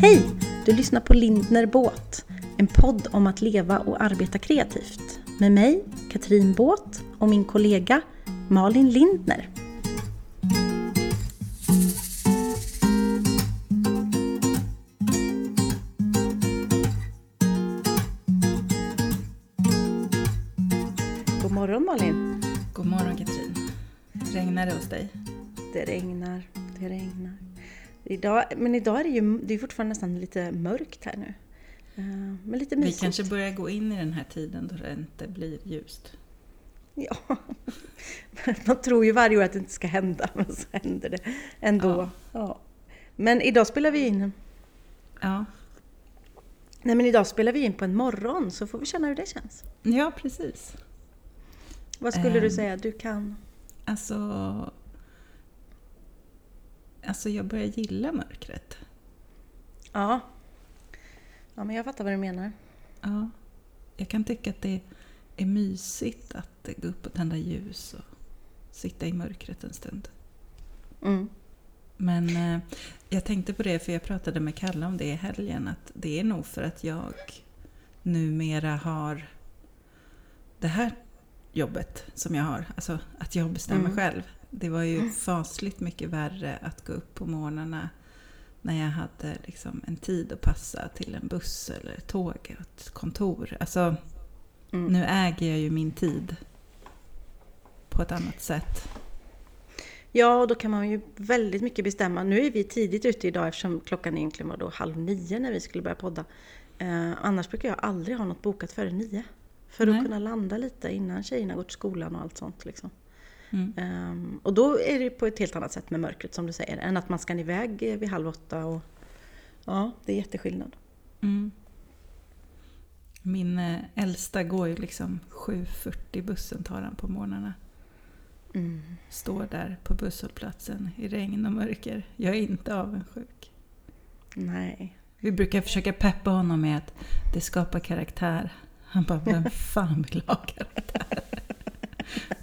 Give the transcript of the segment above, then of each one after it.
Hej! Du lyssnar på Lindner Båt, en podd om att leva och arbeta kreativt. Med mig, Katrin Båt och min kollega Malin Lindner. God morgon Malin! God morgon Katrin. Regnar det hos dig? Det regnar, det regnar. Idag, men idag är det ju det är fortfarande nästan lite mörkt här nu. Eh, Men lite Vi mysigt. kanske börjar gå in i den här tiden då det inte blir ljust. Ja. Man tror ju varje år att det inte ska hända, men så händer det ändå. Ja. Ja. Men idag spelar vi in... Ja, Nej men idag spelar vi in på en morgon, så får vi känna hur det känns. ja precis. Vad skulle du Ehm. säga du kan? Alltså... Alltså jag börjar gilla mörkret. Ja. Ja men jag fattar vad du menar. Ja. Jag kan tycka att det är mysigt att gå upp och tända ljus och sitta i mörkret en stund. Mm. Men eh, jag tänkte på det, för jag pratade med Kalle om det i helgen, att det är nog för att jag numera har det här jobbet som jag har, alltså att jag bestämmer Mm. själv. Det var ju fasligt mycket värre att gå upp på morgnarna när jag hade liksom en tid att passa till en buss eller ett tåg och ett kontor. Alltså, Mm. nu äger jag ju min tid på ett annat sätt. Ja, och då kan man ju väldigt mycket bestämma. Nu är vi tidigt ute idag eftersom klockan egentligen var då halv nio när vi skulle börja podda. Eh, annars brukar jag aldrig ha något bokat före nio. För att Nej. kunna landa lite innan tjejerna går till skolan och allt sånt. Liksom. Mm. Ehm, och då är det på ett helt annat sätt med mörkret som du säger, än att man ska iväg eh, vid halv åtta. Och, ja, det är jätteskillnad. Mm. Min eh, äldsta går ju liksom 7.40 bussen tar han på morgnarna. Mm. Står där på busshållplatsen i regn och mörker. Jag är inte avundsjuk. Nej. Vi brukar försöka peppa honom med att det skapar karaktär. Han bara, vem fan vill ha karaktär?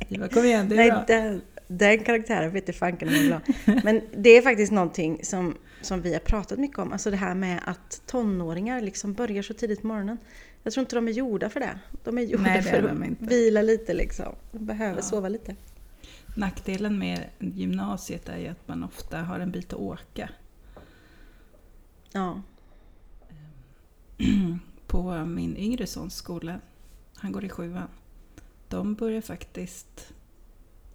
Bara, kom igen, det är Nej, bra. den, den karaktären vet jag fanken om jag vill ha. Men det är faktiskt någonting som, som vi har pratat mycket om. Alltså det här med att tonåringar liksom börjar så tidigt på morgonen. Jag tror inte de är gjorda för det. De är gjorda Nej, för att vila lite liksom. De behöver Ja. sova lite. Nackdelen med gymnasiet är ju att man ofta har en bit att åka. Ja. på min yngre sons skola, han går i sjuan, de börjar faktiskt,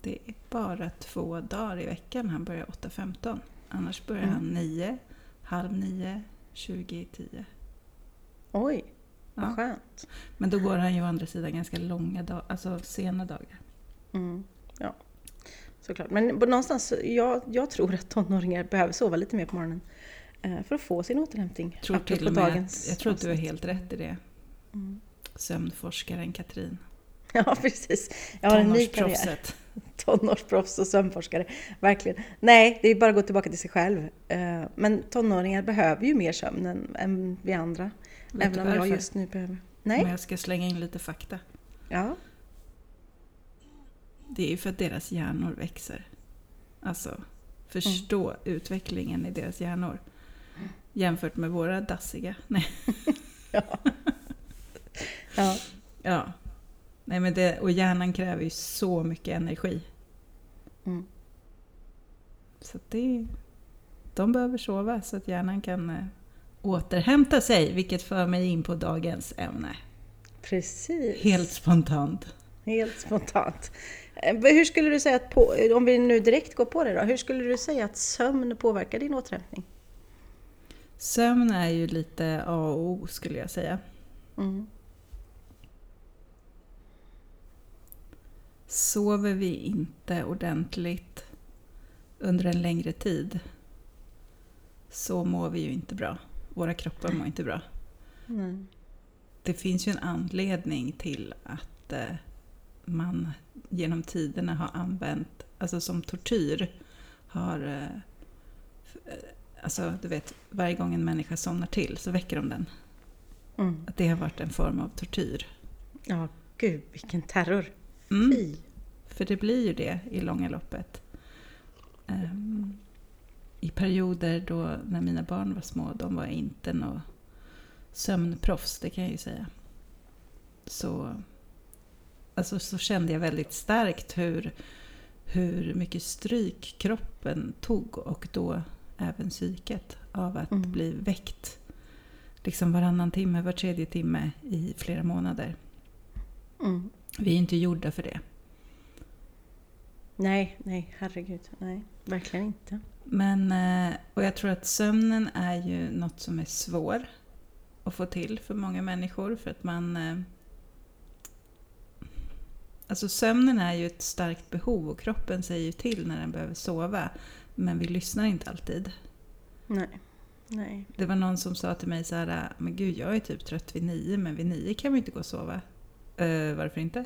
det är bara två dagar i veckan han börjar 8.15. Annars börjar Mm. han 9, halv 9, 20 i 10. Oj, vad Ja. skönt. Men då går han ju å andra sidan ganska långa dagar, alltså sena dagar. Mm. Ja, såklart. Men någonstans, jag, jag tror att tonåringar behöver sova lite mer på morgonen. eh, För att få sin återhämtning. Tror, till och med dagens att, jag tror att du har helt rätt i det. Mm. Sömnforskaren Katrin. Ja, precis. Jag har en ny karriär. Tonårsproffs och sömnforskare. Verkligen. Nej, det är bara att gå tillbaka till sig själv. Eh, Men tonåringar behöver ju mer sömn än, än vi andra. Vet Även om jag varför? just nu behöver... Nej? jag ska slänga in lite fakta. Ja. Det är ju för att deras hjärnor växer. Alltså, förstå Mm. utvecklingen i deras hjärnor. Jämfört med våra dassiga. Nej. Ja. ja. Ja. Nej, men det, och hjärnan kräver ju så mycket energi. Mm. Så det, de behöver sova så att hjärnan kan eh, återhämta sig. Vilket för mig in på dagens ämne. Precis. Helt spontant. Helt spontant. Eh, Hur skulle du säga att, på, om vi nu direkt går på det då, hur skulle du säga att sömn påverkar din återhämtning? Sömn är ju lite A och O skulle jag säga. Mm. Sover vi inte ordentligt under en längre tid så mår vi ju inte bra. Våra kroppar mår inte bra. Mm. Det finns ju en anledning till att eh, man genom tiderna har använt, alltså som tortyr, har... Eh, eh, alltså du vet, varje gång en människa somnar till så väcker de den. Mm. Att det har varit en form av tortyr. Ja, gud vilken terror. Mm. För det blir ju det i långa loppet. Ehm, i perioder då när mina barn var små, de var inte något sömnproffs, det kan jag ju säga. Så, alltså, så kände jag väldigt starkt hur, hur mycket stryk kroppen tog och då även psyket av att Mm. bli väckt liksom varannan timme, var tredje timme i flera månader. Mm. Vi är inte gjorda för det. Nej, nej, herregud. Nej, verkligen inte. Men, eh, och jag tror att sömnen är ju något som är svår att få till för många människor. För att man... eh, Alltså sömnen är ju ett starkt behov och kroppen säger ju till när den behöver sova. Men vi lyssnar inte alltid. Nej. Nej. Det var någon som sa till mig så här, men gud jag är typ trött vid nio, men vid nio kan vi inte gå och sova. "Eh, varför inte?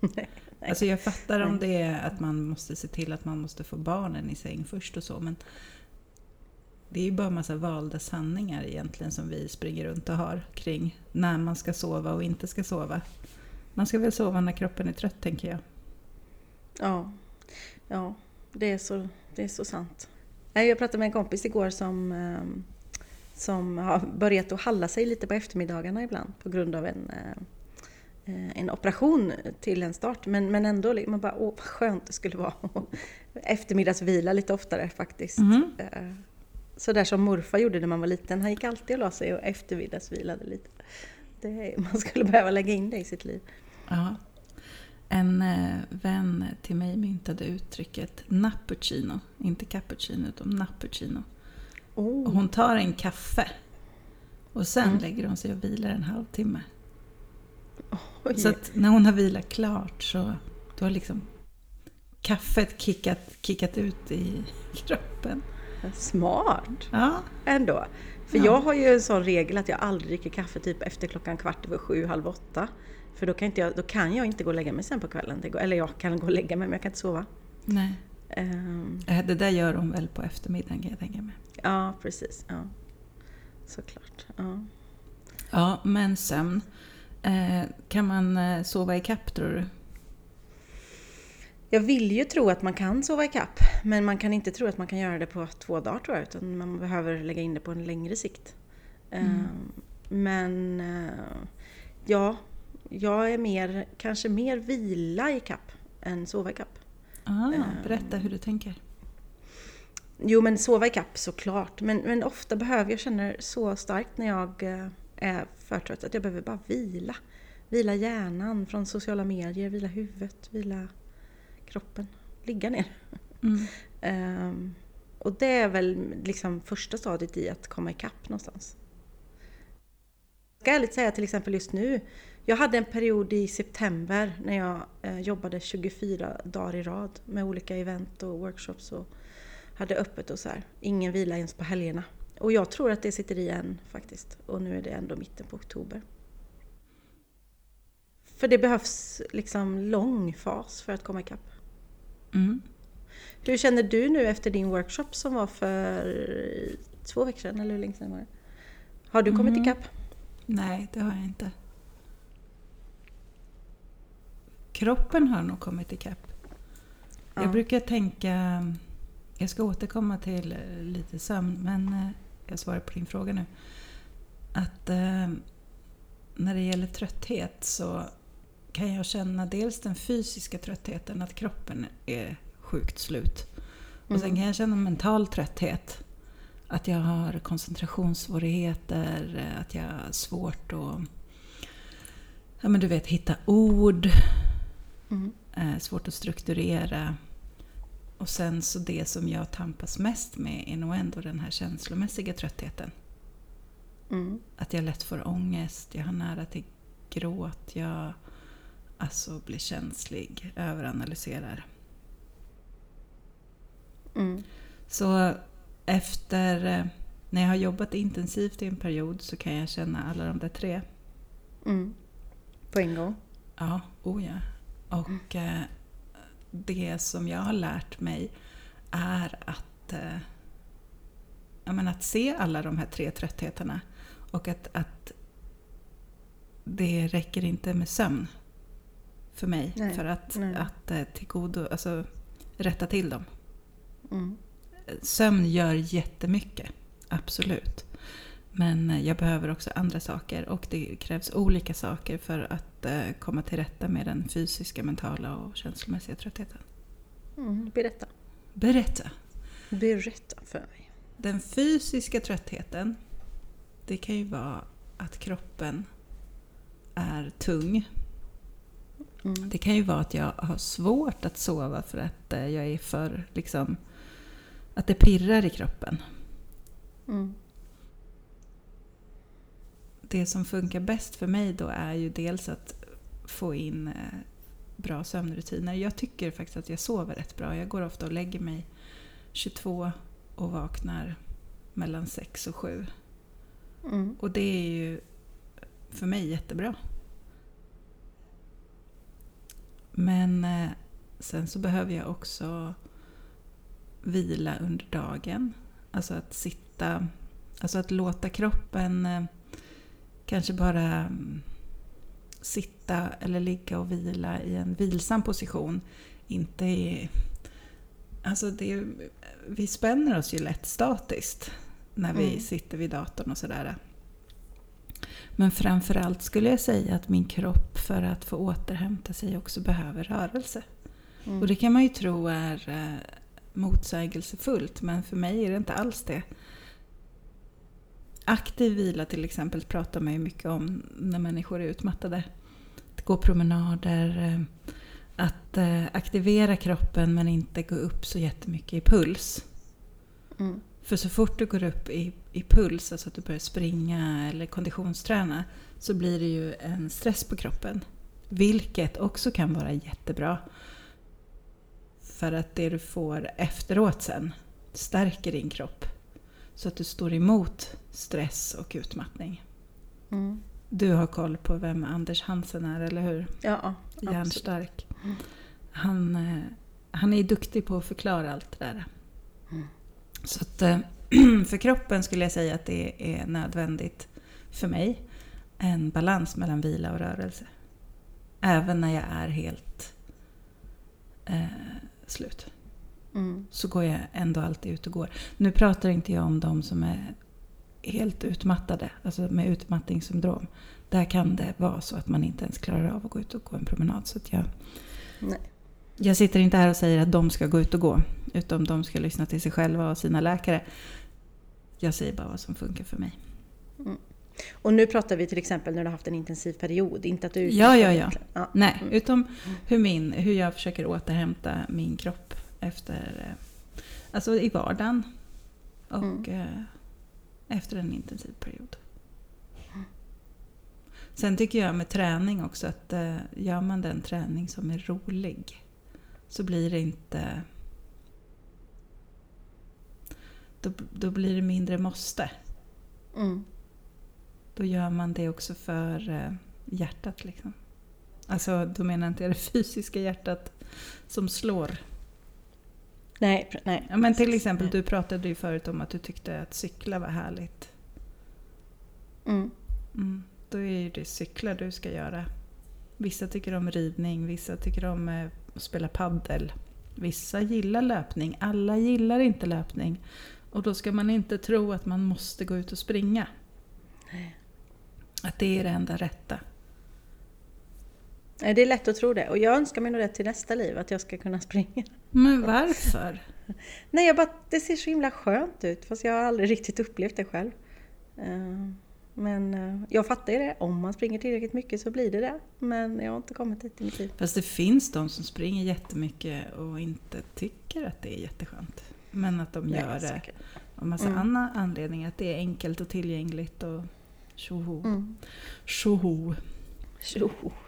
Nej. Alltså jag fattar om det är att man måste se till att man måste få barnen i säng först och så, men det är ju bara massa valda sanningar egentligen som vi springer runt och har kring när man ska sova och inte ska sova. Man ska väl sova när kroppen är trött, tänker jag. Ja, ja det, är så, det är så sant. Jag pratade med en kompis igår som, ehm, som har börjat att halla sig lite på eftermiddagarna ibland på grund av en, eh, en operation till en start. Men, men ändå, man bara, åh vad skönt det skulle vara eftermiddagsvila lite oftare faktiskt. Eh, Så där som morfar gjorde när man var liten. Han gick alltid och la sig och eftermiddagsvilade lite. Det, man skulle behöva lägga in det i sitt liv. Ja. En eh, vän till mig myntade uttrycket nappuccino, inte cappuccino utan nappuccino. Och Oh. hon tar en kaffe och sen Mm. lägger hon sig och vilar en halvtimme. Oj. Så att när hon har vilat klart så då har liksom kaffet kickat, kickat ut i kroppen. Smart Ja, ändå. För Ja. jag har ju en sån regel att jag aldrig dricker kaffe typ efter klockan kvart över sju, halv åtta. För då kan, inte jag, då kan jag inte gå och lägga mig sen på kvällen. Eller jag kan gå och lägga mig men jag kan inte sova. nej. Eh, Det där gör hon väl på eftermiddagen kan jag tänka mig. ja, precis. Ja. Såklart. Ja. Ja, men sömn. Eh, kan man eh, sova i kapp tror du? Jag vill ju tro att man kan sova i kapp, men man kan inte tro att man kan göra det på två dagar tror jag, utan man behöver lägga in det på en längre sikt. Mm. Ehm, Men eh, ja, jag är mer, kanske mer vila i kapp än sova i kapp. Ah, Eh. berätta hur du tänker. Jo, men sova i kapp såklart. Men, men ofta behöver jag känna så starkt när jag eh, är för trött att jag behöver bara vila. Vila hjärnan från sociala medier, vila huvudet, vila kroppen. Ligga ner. Mm. Ehm, och det är väl liksom första stadiet i att komma ikapp någonstans. Jag ska ärligt säga till exempel just nu. Jag hade en period i september när jag eh, jobbade 24 dagar i rad med olika event och workshops och hade öppet och så här. Ingen vila ens på helgerna. Och jag tror att det sitter i än faktiskt. Och nu är det ändå mitten på oktober. För det behövs liksom lång fas för att komma ikapp. Mm. Hur känner du nu efter din workshop som var för två veckor sedan, eller hur länge sedan var det? Har du kommit Mm. ikapp? Nej, det har jag inte. Kroppen har nog kommit ikapp. Ja. Jag brukar tänka, jag ska återkomma till lite sömn, men eh, jag svarar på din fråga nu. Att eh, när det gäller trötthet så kan jag känna dels den fysiska tröttheten, att kroppen är sjukt slut. Och sen Mm. kan jag känna mental trötthet. Att jag har koncentrationssvårigheter, att jag har svårt att ja, men du vet, hitta ord, Mm. eh, svårt att strukturera. Och sen så det som jag tampas mest med är nog ändå den här känslomässiga tröttheten. Mm. Att jag lätt får ångest, jag har nära till gråt, jag alltså blir känslig, överanalyserar. Mm. Så efter, eh, när jag har jobbat intensivt i en period så kan jag känna alla de där tre. Mm. På en gång? Ja, oh ja. Och eh, det som jag har lärt mig är att, eh, ja, men att se alla de här tre tröttheterna. Och att, att det räcker inte med sömn för mig Nej, för att, nej. att eh, tillgodo, alltså, rätta till dem. Mm. sömn gör jättemycket, absolut. Men eh, jag behöver också andra saker och det krävs olika saker för att komma till rätta med den fysiska, mentala och känslomässiga tröttheten. Mm, berätta. Berätta! Berätta för mig. Den fysiska tröttheten, det kan ju vara att kroppen är tung. Mm. Det kan ju vara att jag har svårt att sova för att eh, jag är för, liksom, att det pirrar i kroppen. Mm. Det som funkar bäst för mig då är ju dels att få in eh, bra sömnrutiner. Jag tycker faktiskt att jag sover rätt bra. Jag går ofta och lägger mig 22 och vaknar mellan 6 och 7. Mm. Och det är ju för mig jättebra. Men eh, sen så behöver jag också vila under dagen. Alltså att sitta, alltså att låta kroppen eh, kanske bara mm, sitta eller ligga och vila i en vilsam position. Inte i... Alltså det, vi spänner oss ju lätt statiskt när vi Mm. sitter vid datorn och sådär. Men framförallt skulle jag säga att min kropp för att få återhämta sig också behöver rörelse. Mm. Och det kan man ju tro är eh, motsägelsefullt, men för mig är det inte alls det. Aktiv vila till exempel pratar man ju mycket om när människor är utmattade. Att gå promenader, eh, att eh, aktivera kroppen men inte gå upp så jättemycket i puls. Mm. För så fort du går upp i, i puls, alltså att du börjar springa eller konditionsträna, så blir det ju en stress på kroppen. Vilket också kan vara jättebra. För att det du får efteråt sen stärker din kropp. Så att du står emot stress och utmattning. Mm. Du har koll på vem Anders Hansen är, eller hur? Ja, absolut. Järnstark. Mm. Han, eh, han är duktig på att förklara allt det där. Mm. Så att, eh, för kroppen skulle jag säga att det är nödvändigt för mig. En balans mellan vila och rörelse. Även när jag är helt eh, slut. Mm. Så går jag ändå alltid ut och går. Nu pratar inte jag om de som är helt utmattade, alltså med utmattningssyndrom. Där kan det vara så att man inte ens klarar av att gå ut och gå en promenad. Så jag, Nej. jag sitter inte här och säger att de ska gå ut och gå. Utan de ska lyssna till sig själva och sina läkare. Jag säger bara vad som funkar för mig. Och nu pratar vi till exempel när du har haft en intensiv period, inte att du Ja, ja, ja. ja. Nej, Mm. utom hur, min, hur jag försöker återhämta min kropp efter, eh, alltså i vardagen och Mm. eh, efter en intensiv period. Sen tycker jag med träning också att eh, gör man den träning som är rolig så blir det inte... Då, då blir det mindre måste. Mm. Då gör man det också för hjärtat. Liksom. Alltså, då menar jag inte det fysiska hjärtat som slår. Nej, nej. Ja, men till exempel, du pratade ju förut om att du tyckte att cykla var härligt. Mm. Mm. Då är ju det cykla du ska göra. Vissa tycker om ridning, vissa tycker om eh, att spela paddel. Vissa gillar löpning, alla gillar inte löpning. Och då ska man inte tro att man måste gå ut och springa. Nej. Att det är det enda rätta. Det är lätt att tro det. Och jag önskar mig nog det till nästa liv, att jag ska kunna springa. Men varför? Nej, jag bara, det ser så himla skönt ut, fast jag har aldrig riktigt upplevt det själv. Eh, Men eh, jag fattar ju det, om man springer tillräckligt mycket så blir det det. Men jag har inte kommit dit i mitt liv. Fast det finns de som springer jättemycket och inte tycker att det är jätteskönt. Men att de gör Nej, det säkert. av massa Mm. andra anledningar. Att det är enkelt och tillgängligt och tjoho. Mm. Tjoho.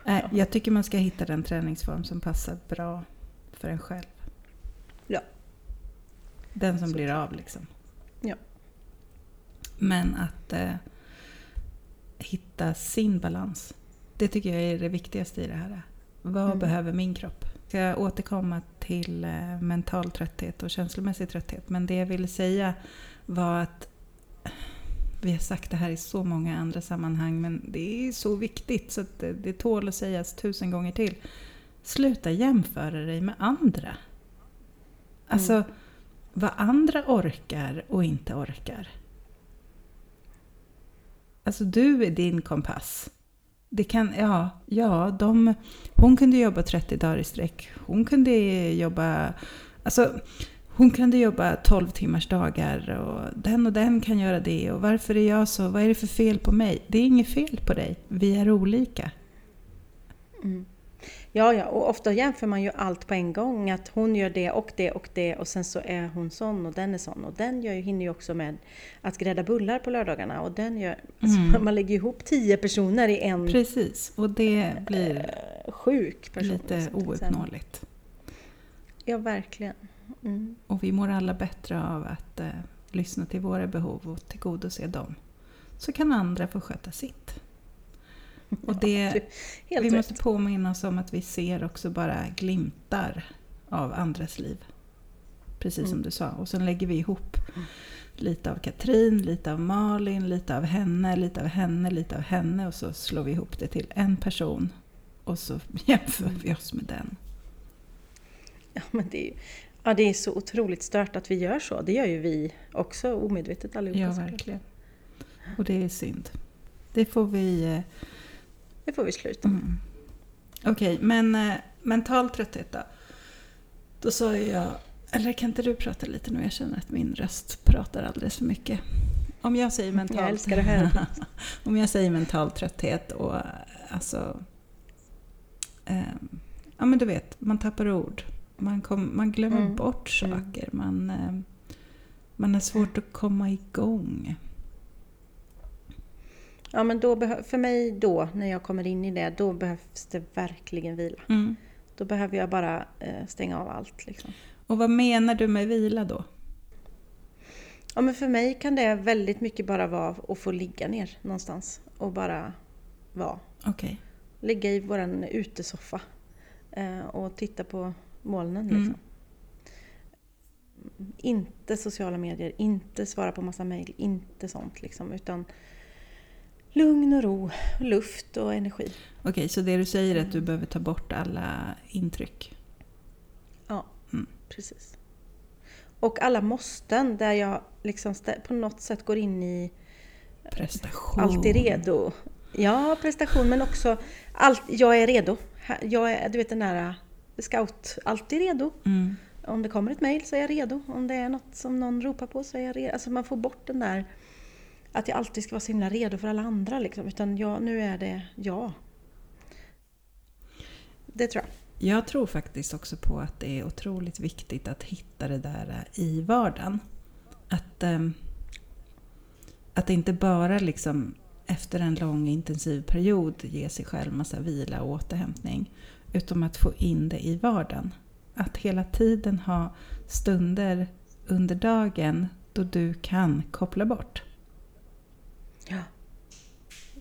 Äh, jag tycker man ska hitta den träningsform som passar bra för en själv. Ja. Den som Så. blir av liksom. Ja. Men att eh, hitta sin balans. Det tycker jag är det viktigaste i det här. Vad Mm. behöver min kropp? Ska jag återkomma till eh, mental trötthet och känslomässig trötthet. Men det jag ville säga var att vi har sagt det här i så många andra sammanhang men det är så viktigt så att det, det tål att sägas tusen gånger till. Sluta jämföra dig med andra. Alltså, vad andra orkar och inte orkar. Alltså du är din kompass. Det kan, ja, ja de, hon kunde jobba 30 dagar i sträck. Hon kunde jobba, alltså hon kunde jobba 12 timmars dagar och den och den kan göra det och varför är jag så, vad är det för fel på mig? Det är inget fel på dig, vi är olika. Mm. Ja, ja, och ofta jämför man ju allt på en gång. Att hon gör det och det och det och sen så är hon sån och den är sån. Och den gör ju, hinner ju också med att grädda bullar på lördagarna. Och den gör, alltså, mm. man lägger ihop tio personer i en... Precis, och det blir äh, sjuk person. Lite liksom, ouppnåeligt. Ja, verkligen. Mm. Och vi mår alla bättre av att eh, lyssna till våra behov och tillgodose dem. Så kan andra få sköta sitt. Och det, ja, vi måste påminna oss om att vi ser också bara glimtar av andras liv. Precis mm. som du sa. Och sen lägger vi ihop mm. lite av Katrin, lite av Malin, lite av henne, lite av henne, lite av henne. Och så slår vi ihop det till en person. Och så jämför vi oss med den. Ja, men det är, ja, det är så otroligt stört att vi gör så. Det gör ju vi också omedvetet allihopa. Ja, verkligen. Och det är synd. Det får vi eh, det får vi sluta med. Mm. Okej, okay, men eh, mental trötthet då? Då sa jag, eller kan inte du prata lite nu? Jag känner att min röst pratar alldeles för mycket. Om jag säger mental... Jag älskar det här. Om jag säger mental trötthet och alltså... Eh, ja men du vet, man tappar ord. Man, kom, man glömmer mm. bort mm. saker. Man, eh, man har svårt att komma igång. Ja men då för mig då, när jag kommer in i det, då behövs det verkligen vila. Mm. Då behöver jag bara eh, stänga av allt. Liksom. Och vad menar du med vila då? Ja men för mig kan det väldigt mycket bara vara att få ligga ner någonstans och bara vara. Okay. Ligga i våran utesoffa eh, och titta på molnen. Mm. Liksom. Mm. Inte sociala medier, inte svara på massa mejl, inte sånt liksom. Utan lugn och ro, luft och energi. Okej, så det du säger är att du behöver ta bort alla intryck? Ja, mm. precis. Och alla måsten där jag liksom på något sätt går in i prestation. Alltid redo. Ja, prestation men också allt, jag är redo. Jag är, du vet den där scout, alltid redo. Mm. Om det kommer ett mail så är jag redo. Om det är något som någon ropar på så är jag redo. Alltså man får bort den där att jag alltid ska vara så himla redo för alla andra. Liksom. Utan jag, nu är det jag. Det tror jag. Jag tror faktiskt också på att det är otroligt viktigt att hitta det där i vardagen. Att, ähm, att inte bara liksom efter en lång intensiv period ge sig själv massa vila och återhämtning. Utan att få in det i vardagen. Att hela tiden ha stunder under dagen då du kan koppla bort. Ja.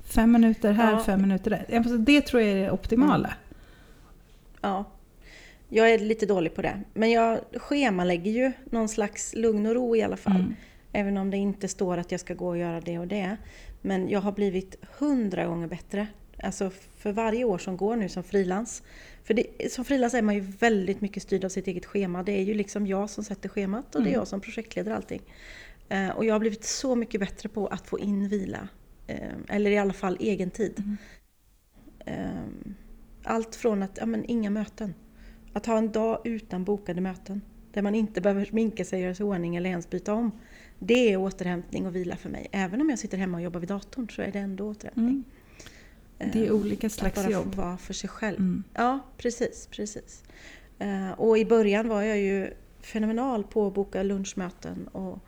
Fem minuter här, ja. fem minuter där. Det tror jag är det optimala. Ja. Jag är lite dålig på det. Men jag schemalägger ju någon slags lugn och ro i alla fall. Mm. Även om det inte står att jag ska gå och göra det och det. Men jag har blivit hundra gånger bättre. Alltså för varje år som går nu som frilans. För det, som frilans är man ju väldigt mycket styrd av sitt eget schema. Det är ju liksom jag som sätter schemat och det är mm. jag som projektleder allting. Eh, och jag har blivit så mycket bättre på att få in vila. Eh, eller i alla fall egen tid. Mm. Eh, allt från att, ja men inga möten. Att ha en dag utan bokade möten. Där man inte behöver sminka sig, göra sig i ordning eller ens byta om. Det är återhämtning och vila för mig. Även om jag sitter hemma och jobbar vid datorn så är det ändå återhämtning. Mm. Det är olika slags att bara jobb. Få vara för sig själv. Mm. Ja, precis. precis. Och i början var jag ju fenomenal på att boka lunchmöten och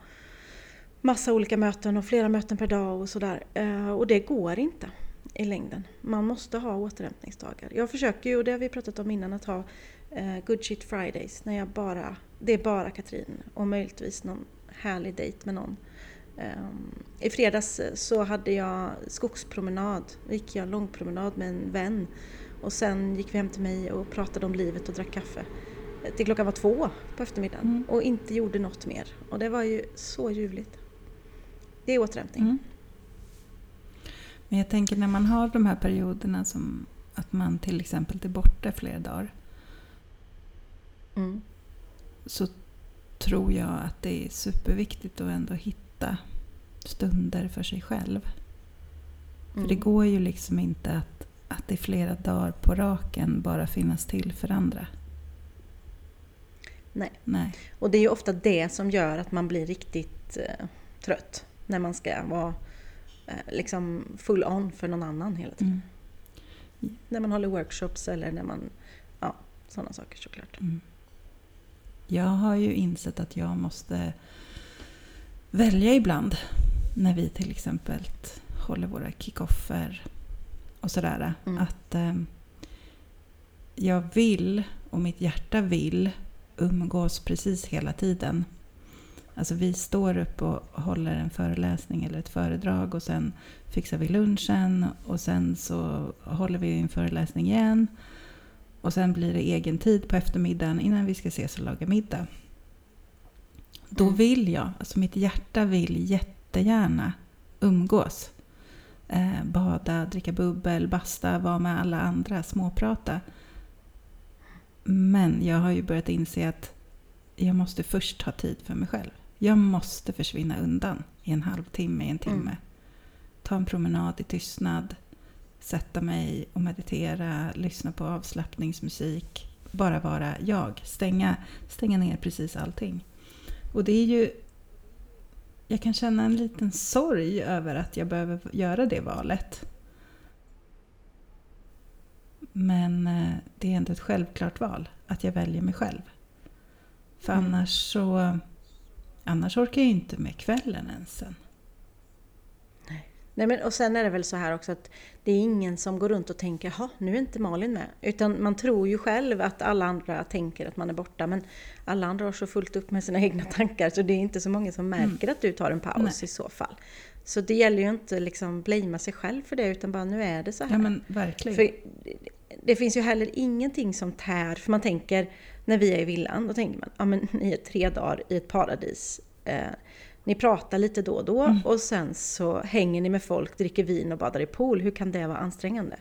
massa olika möten och flera möten per dag och sådär. Eh, och det går inte i längden. Man måste ha återhämtningsdagar. Jag försöker ju, och det har vi pratat om innan, att ha eh, Good Shit Fridays. När jag bara, det är bara Katrin och möjligtvis någon härlig dejt med någon. Um, I fredags så hade jag skogspromenad. Då gick jag långpromenad med en vän. Och sen gick vi hem till mig och pratade om livet och drack kaffe. Till klockan var två på eftermiddagen. Mm. Och inte gjorde något mer. Och det var ju så ljuvligt. Det är återhämtning. Mm. Men jag tänker när man har de här perioderna som att man till exempel är borta flera dagar. Mm. Så tror jag att det är superviktigt att ändå hitta stunder för sig själv. För det Mm. går ju liksom inte att, att i flera dagar på raken bara finnas till för andra. Nej. Nej. Och det är ju ofta det som gör att man blir riktigt eh, trött. När man ska vara eh, liksom full on för någon annan hela tiden. Mm. När man håller workshops eller när man... Ja, sådana saker såklart. Mm. Jag har ju insett att jag måste välja ibland. När vi till exempel håller våra kickoffer och sådär. Mm. Att eh, jag vill, och mitt hjärta vill, umgås precis hela tiden. Alltså vi står upp och håller en föreläsning eller ett föredrag och sen fixar vi lunchen och sen så håller vi en föreläsning igen. Och sen blir det egen tid på eftermiddagen innan vi ska ses och laga middag. Då Mm. vill jag, alltså mitt hjärta vill jättegärna umgås. Eh, bada, dricka bubbel, basta, vara med alla andra, småprata. Men jag har ju börjat inse att jag måste först ha tid för mig själv. Jag måste försvinna undan i en halvtimme, i en timme. Mm. Ta en promenad i tystnad. Sätta mig och meditera, lyssna på avslappningsmusik. Bara vara jag. Stänga, stänga ner precis allting. Och det är ju... Jag kan känna en liten sorg över att jag behöver göra det valet. Men eh, det är ändå ett självklart val, att jag väljer mig själv. För Mm. annars så... Annars orkar jag inte med kvällen ens sen. Nej, men, och sen är det väl så här också att det är ingen som går runt och tänker ha nu är inte Malin med. Utan man tror ju själv att alla andra tänker att man är borta. Men alla andra har så fullt upp med sina egna tankar så det är inte så många som märker att du tar en paus Nej. i så fall. Så det gäller ju inte liksom blamea sig själv för det utan bara nu är det så här. Ja men verkligen. För det finns ju heller ingenting som tär, för man tänker när vi är i villan, då tänker man, ja men ni är tre dagar i ett paradis. Eh, ni pratar lite då och då Mm. och sen så hänger ni med folk, dricker vin och badar i pool. Hur kan det vara ansträngande?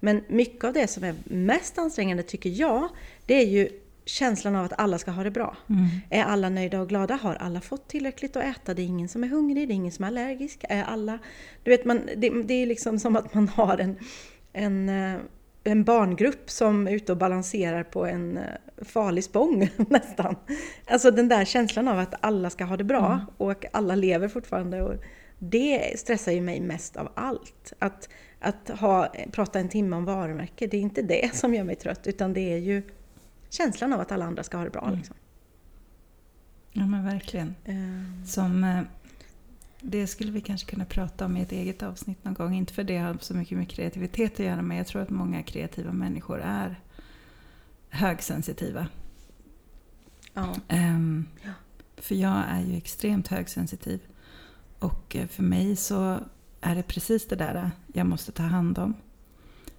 Men mycket av det som är mest ansträngande tycker jag, det är ju känslan av att alla ska ha det bra. Mm. Är alla nöjda och glada? Har alla fått tillräckligt att äta? Det är ingen som är hungrig, det är ingen som är allergisk. Är alla... Du vet, man, det, det är liksom som att man har en, en, eh, en barngrupp som är ute och balanserar på en eh, farlig spång nästan. Alltså den där känslan av att alla ska ha det bra Mm. och alla lever fortfarande. Och det stressar ju mig mest av allt. Att, att ha, prata en timme om varumärke, det är inte det som gör mig trött utan det är ju känslan av att alla andra ska ha det bra. Mm. Liksom. Ja men verkligen. Eh, Som, eh, det skulle vi kanske kunna prata om i ett eget avsnitt någon gång. Inte för det har så mycket med kreativitet att göra men jag tror att många kreativa människor är högsensitiva. Ja. Ja. För jag är ju extremt högsensitiv. Och eh, för mig så är det precis det där jag måste ta hand om.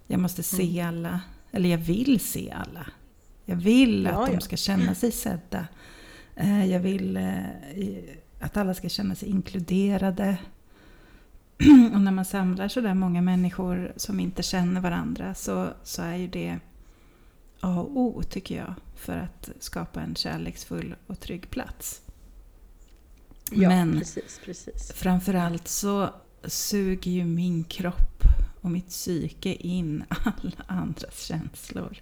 Jag måste se Mm. alla. Eller jag vill se alla. Jag vill Ja, att de ska känna sig sedda. Eh, Jag vill eh, att alla ska känna sig inkluderade. Och när man samlar så där många människor som inte känner varandra så, så är ju det A och O tycker jag för att skapa en kärleksfull och trygg plats. Ja, Men precis, precis. framförallt så suger ju min kropp och mitt psyke in alla andras känslor.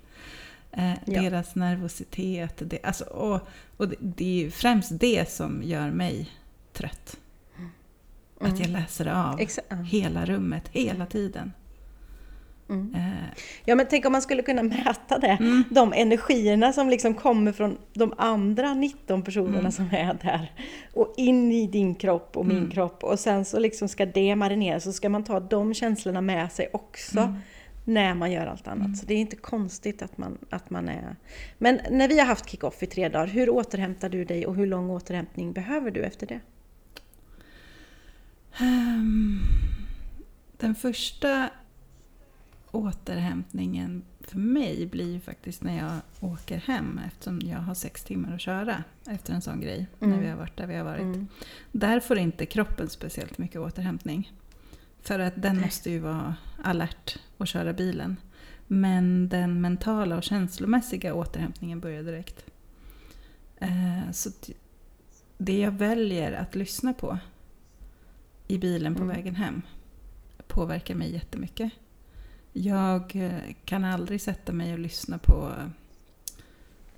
Eh, Ja. Deras nervositet. Det, alltså, och och det, det är främst det som gör mig trött. Att jag läser av Exa- hela rummet, hela tiden. Mm. Eh, Ja men tänk om man skulle kunna mäta det. Mm. De energierna som liksom kommer från de andra 19 personerna Mm. som är där. Och in i din kropp och min Mm. kropp. Och sen så liksom ska det marineras. Så ska man ta de känslorna med sig också. När man gör allt annat. Mm. Så det är inte konstigt att man, att man är... Men när vi har haft kick-off i tre dagar. Hur återhämtar du dig och hur lång återhämtning behöver du efter det? Ehm, Den första återhämtningen för mig blir ju faktiskt när jag åker hem eftersom jag har sex timmar att köra efter en sån grej. När Mm. vi har varit där vi har varit. Mm. Där får inte kroppen speciellt mycket återhämtning. För att den måste ju vara alert och köra bilen. Men den mentala och känslomässiga återhämtningen börjar direkt. Eh, Så det jag väljer att lyssna på i bilen på Mm. vägen hem påverkar mig jättemycket. Jag eh, kan aldrig sätta mig och lyssna på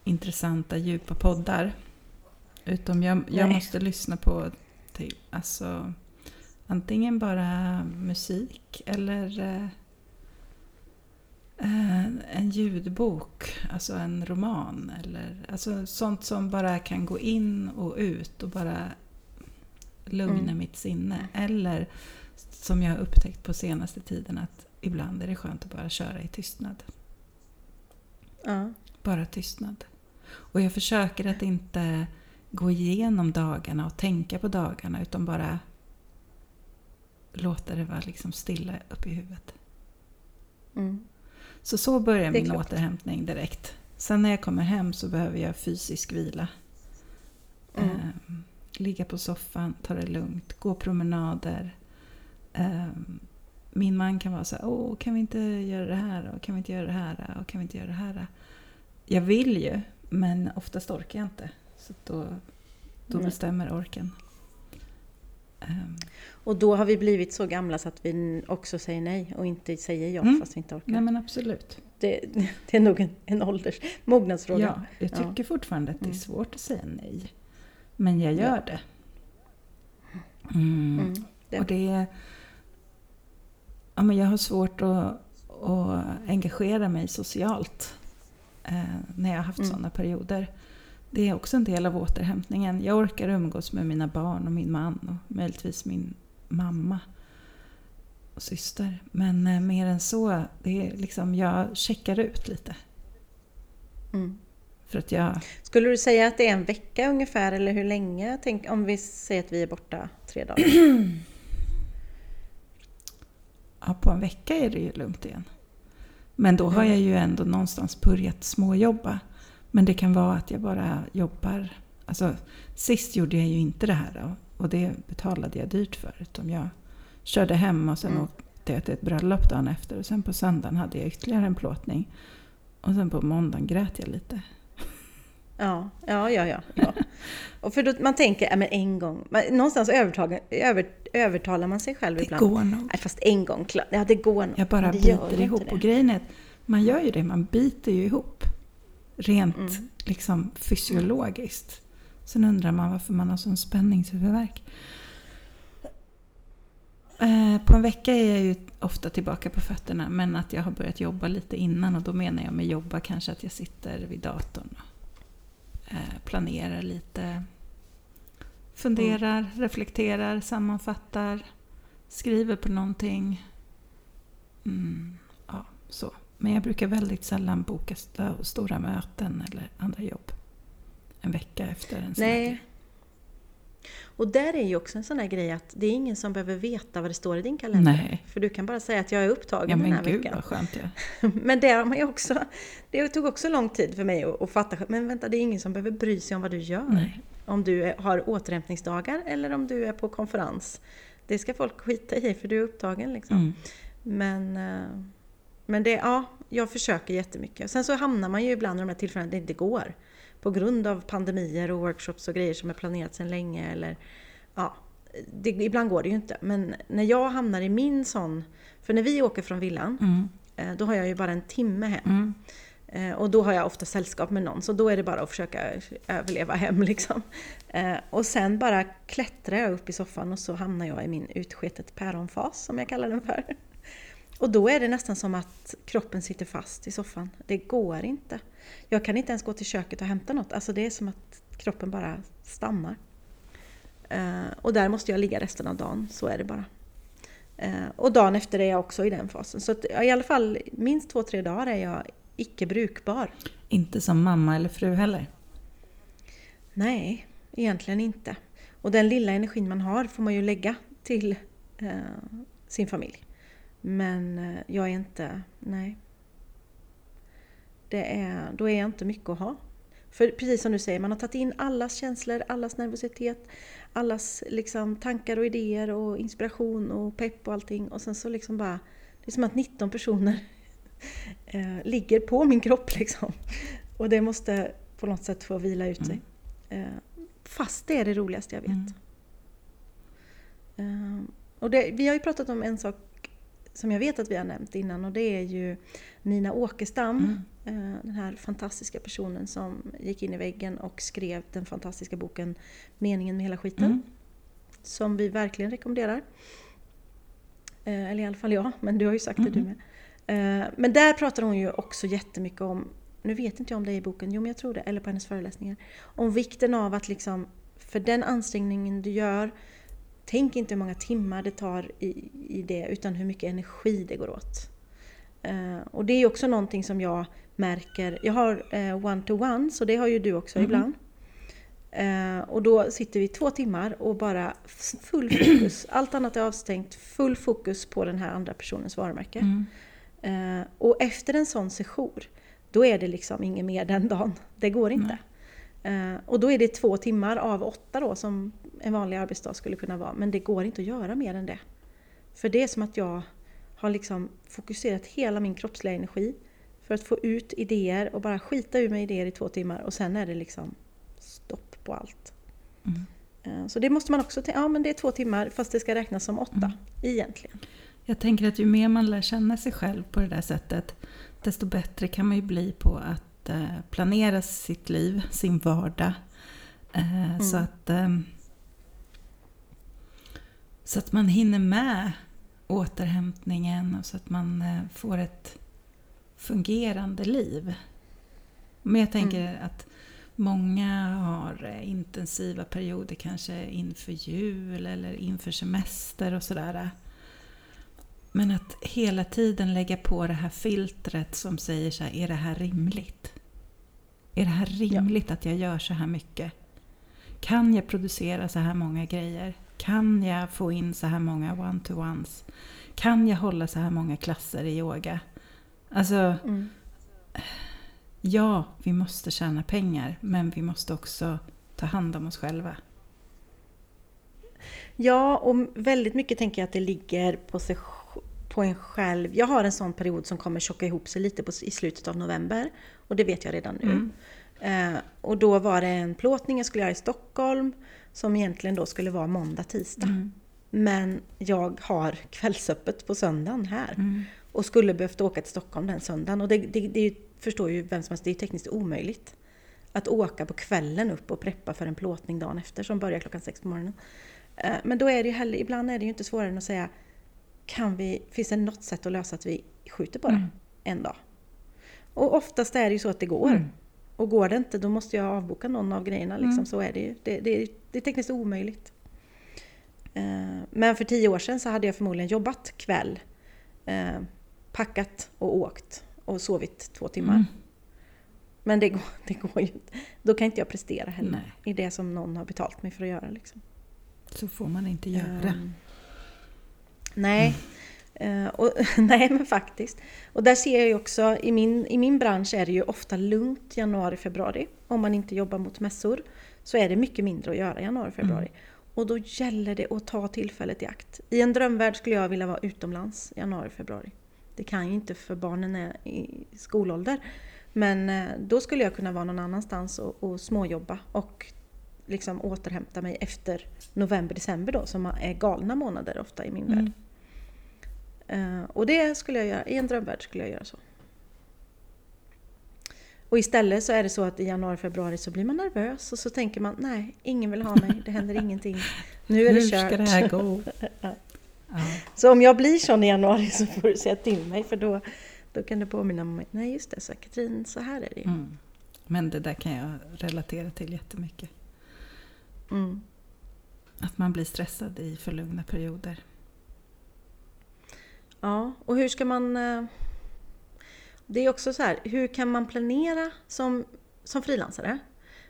intressanta, djupa poddar. Utom jag, jag måste lyssna på till, alltså, antingen bara musik eller eh, en ljudbok, alltså en roman. Eller, alltså sånt som bara kan gå in och ut och bara lugna Mm. mitt sinne. Eller som jag har upptäckt på senaste tiden att ibland är det skönt att bara köra i tystnad. Ja. Bara tystnad. Och jag försöker att inte gå igenom dagarna och tänka på dagarna utan bara låta det vara liksom stilla upp i huvudet. Mm. Så så börjar min klart. återhämtning direkt. Sen när jag kommer hem så behöver jag fysisk vila. Mm. Ehm, ligga på soffan, ta det lugnt, gå promenader. Ehm, min man kan vara så här, åh kan vi inte göra det här och kan vi inte göra det här och kan vi inte göra det här. Jag vill ju, men oftast orkar jag inte. Så då, då bestämmer orken. Ehm, Och då har vi blivit så gamla så att vi också säger nej och inte säger ja Mm. fast vi inte orkar. nej men absolut. Det, det är nog en, en ålders mognadsfråga. Ja, jag Ja. tycker fortfarande att det är Mm. svårt att säga nej. Men jag gör Ja. det. Mm. Mm. Det- Och det. Ja, men jag har svårt att, att engagera mig socialt eh, när jag har haft Mm. sådana perioder. Det är också en del av återhämtningen. Jag orkar umgås med mina barn och min man och möjligtvis min mamma och syster. Men eh, mer än så, det är liksom, jag checkar ut lite. Mm. För att jag... Skulle du säga att det är en vecka ungefär eller hur länge? Tänk, om vi säger att vi är borta tre dagar. Ja, på en vecka är det ju lugnt igen. Men då har Mm. jag ju ändå någonstans börjat småjobba. Men det kan vara att jag bara jobbar... Alltså, sist gjorde jag ju inte det här och det betalade jag dyrt för. Utan jag körde hem och sen Mm. åkte jag till ett bröllop dagen efter. Och sen på söndagen hade jag ytterligare en plåtning. Och sen på måndagen grät jag lite. Ja, ja, ja. ja, ja. Och för då, man tänker, ja, men en gång. Man, någonstans över, övertalar man sig själv Det ibland. går nog. Nej, fast en gång. Ja, det går nog. Jag bara det biter ihop. Och det. grejen är att man gör ju det, man biter ju ihop. Rent Mm. liksom fysiologiskt. Sen undrar man varför man har sån spänningshuvudvärk. Eh, På en vecka är jag ju ofta tillbaka på fötterna men att jag har börjat jobba lite innan och då menar jag med jobba kanske att jag sitter vid datorn och eh, planerar lite. Funderar, Mm. reflekterar, sammanfattar, skriver på någonting. Mm, ja, så. Men jag brukar väldigt sällan boka st- stora möten eller andra jobb. En vecka efter en grej. Och där är ju också en sån där grej att det är ingen som behöver veta vad det står i din kalender. Nej. För du kan bara säga att jag är upptagen Ja den här gud veckan. vad jag Men det, har man ju också, det tog också lång tid för mig att, att fatta. Men vänta, det är ingen som behöver bry sig om vad du gör. Nej. Om du är- har återhämtningsdagar eller om du är på konferens. Det ska folk skita i för du är upptagen liksom. Mm. Men, eh, men det, ja, jag försöker jättemycket. Sen så hamnar man ju ibland i de här tillfällena det inte går. På grund av pandemier och workshops och grejer som är planerat sedan länge. Eller, ja, det, ibland går det ju inte. Men när jag hamnar i min sån... För när vi åker från villan, Mm. eh, då har jag ju bara en timme hem. Mm. Eh, Och då har jag ofta sällskap med någon, så då är det bara att försöka överleva hem liksom. Eh, Och sen bara klättrar jag upp i soffan och så hamnar jag i min utsketet päronfas, som jag kallar den för. Och då är det nästan som att kroppen sitter fast i soffan. Det går inte. Jag kan inte ens gå till köket och hämta något. Alltså det är som att kroppen bara stannar. Eh, Och där måste jag ligga resten av dagen, så är det bara. Eh, Och dagen efter är jag också i den fasen. Så att, i alla fall minst två, tre dagar är jag icke brukbar. Inte som mamma eller fru heller. Nej, egentligen inte. Och den lilla energin man har får man ju lägga till eh, sin familj. Men eh, jag är inte, nej. Det är, då är jag inte mycket att ha. För precis som du säger, man har tagit in allas känslor, allas nervositet, allas liksom, tankar och idéer och inspiration och pepp och allting. Och sen så liksom bara, det är som att 19 personer eh, ligger på min kropp liksom. Och det måste på något sätt få vila ut sig. Eh, Fast det är det roligaste jag vet. Mm. Och det, vi har ju pratat om en sak som jag vet att vi har nämnt innan och det är ju Nina Åkestam. Mm. eh, Den här fantastiska personen som gick in i väggen och skrev den fantastiska boken Meningen med hela skiten. Mm. Som vi verkligen rekommenderar. Eh, Eller i alla fall jag, men du har ju sagt det du med. Eh, Men där pratar hon ju också jättemycket om, nu vet inte jag om det är i boken, jo men jag tror det, eller på hennes föreläsningar. Om vikten av att liksom, för den ansträngningen du gör, tänk inte hur många timmar det tar i, i det, utan hur mycket energi det går åt. Eh, och det är också någonting som jag märker, jag har eh, one-to-one, så det har ju du också Mhm. ibland. Eh, och då sitter vi två timmar och bara full fokus, allt annat är avstängt, full fokus på den här andra personens varumärke. Mm. Och efter en sån session, då är det liksom inget mer den dagen. Det går inte. Eh, och då är det två timmar av åtta då som en vanlig arbetsdag skulle kunna vara. Men det går inte att göra mer än det. För det är som att jag har liksom fokuserat hela min kroppsliga energi för att få ut idéer och bara skita ur mig idéer i två timmar och sen är det liksom stopp på allt. Mm. Eh, Så det måste man också tänka, ja men det är två timmar fast det ska räknas som åtta Mm. egentligen. Jag tänker att ju mer man lär känna sig själv på det där sättet, desto bättre kan man ju bli på att eh, planera sitt liv, sin vardag. Eh, så, att, eh, så att man hinner med återhämtningen och så att man eh, får ett fungerande liv. Men jag tänker att många har eh, intensiva perioder kanske inför jul eller inför semester och sådär. Men att hela tiden lägga på det här filtret som säger så här, är det här rimligt? Är det här rimligt att jag gör så här mycket? Kan jag producera så här många grejer? Kan jag få in så här många one-to-ones? Kan jag hålla så här många klasser i yoga? Alltså, Mm. ja, vi måste tjäna pengar, men vi måste också ta hand om oss själva. Ja, och väldigt mycket tänker jag att det ligger på, sig, på en själv. Jag har en sån period som kommer tjocka ihop sig lite på, i slutet av november. Och det vet jag redan nu. Mm. Eh, och då var det en plåtning jag skulle göra i Stockholm. Som egentligen då skulle vara måndag, tisdag. Mm. Men jag har kvällsöppet på söndagen här. Mm. Och skulle behövt åka till Stockholm den söndagen. Och det, det, det förstår ju vem som helst, det är tekniskt omöjligt. Att åka på kvällen upp och preppa för en plåtning dagen efter som börjar klockan sex på morgonen. Eh, Men då är det ju heller, ibland är det ju inte svårare än att säga kan vi, finns det något sätt att lösa att vi skjuter på det Mm. en dag? Och oftast är det ju så att det går. Mm. Och går det inte då måste jag avboka någon av grejerna. Liksom. Mm. Så är det ju. Det, det, det är tekniskt omöjligt. Eh, Men för tio år sedan så hade jag förmodligen jobbat kväll, eh, packat och åkt och sovit två timmar. Mm. Men det går, det går ju inte. Då kan inte jag prestera heller Nej. i det som någon har betalt mig för att göra. Liksom. Så får man inte göra. Ehm, nej. Eh, och, nej, men faktiskt. Och där ser jag ju också, i min, i min bransch är det ju ofta lugnt januari, februari. Om man inte jobbar mot mässor så är det mycket mindre att göra januari, februari. Och då gäller det att ta tillfället i akt. I en drömvärld skulle jag vilja vara utomlands januari, februari. Det kan ju inte för barnen är i skolålder. Men eh, då skulle jag kunna vara någon annanstans och, och småjobba och liksom återhämta mig efter november, december då som är galna månader ofta i min Mm. värld. Eh, och det skulle jag göra, i en drömvärld skulle jag göra så. Och istället så är det så att i januari, februari så blir man nervös och så tänker man nej, ingen vill ha mig, det händer ingenting. Nu är det Hur kört. ska det här gå? Ja. Ja. Så om jag blir sån i januari så får du säga till mig för då, då kan du påminna mig. Nej just det, så Katrin, så här är det ju. Mm. Men det där kan jag relatera till jättemycket. Mm. Att man blir stressad i för lugna perioder. Ja, och hur ska man... eh, Det är också så här, hur kan man planera som, som frilansare?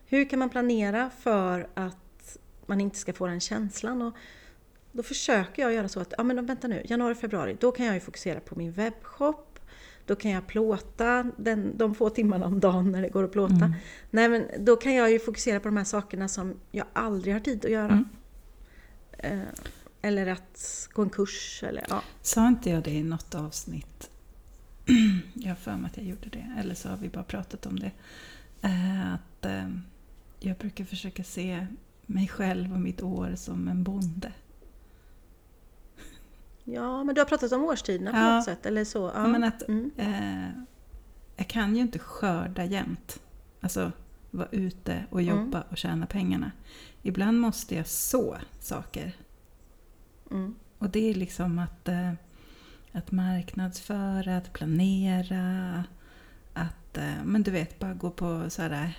Hur kan man planera för att man inte ska få den känslan? Och då försöker jag göra så att, ja men vänta nu, januari, februari, då kan jag ju fokusera på min webbshop. Då kan jag plåta den, de få timmarna om dagen när det går att plåta. Mm. Nej men då kan jag ju fokusera på de här sakerna som jag aldrig har tid att göra. Mm. Eh, eller att gå en kurs eller ja. Sa inte jag det i något avsnitt? Jag har för mig att jag gjorde det. Eller så har vi bara pratat om det. Eh, Att eh, jag brukar försöka se mig själv och mitt år som en bonde. Ja, men du har pratat om årstiderna på Ja. något sätt, eller så? Ja. Men att, Mm. eh, jag kan ju inte skörda jämt. Alltså vara ute och Mm. jobba och tjäna pengarna. Ibland måste jag så saker. Mm. Och det är liksom att, eh, att marknadsföra, att planera, att eh, men du vet, bara gå på så här,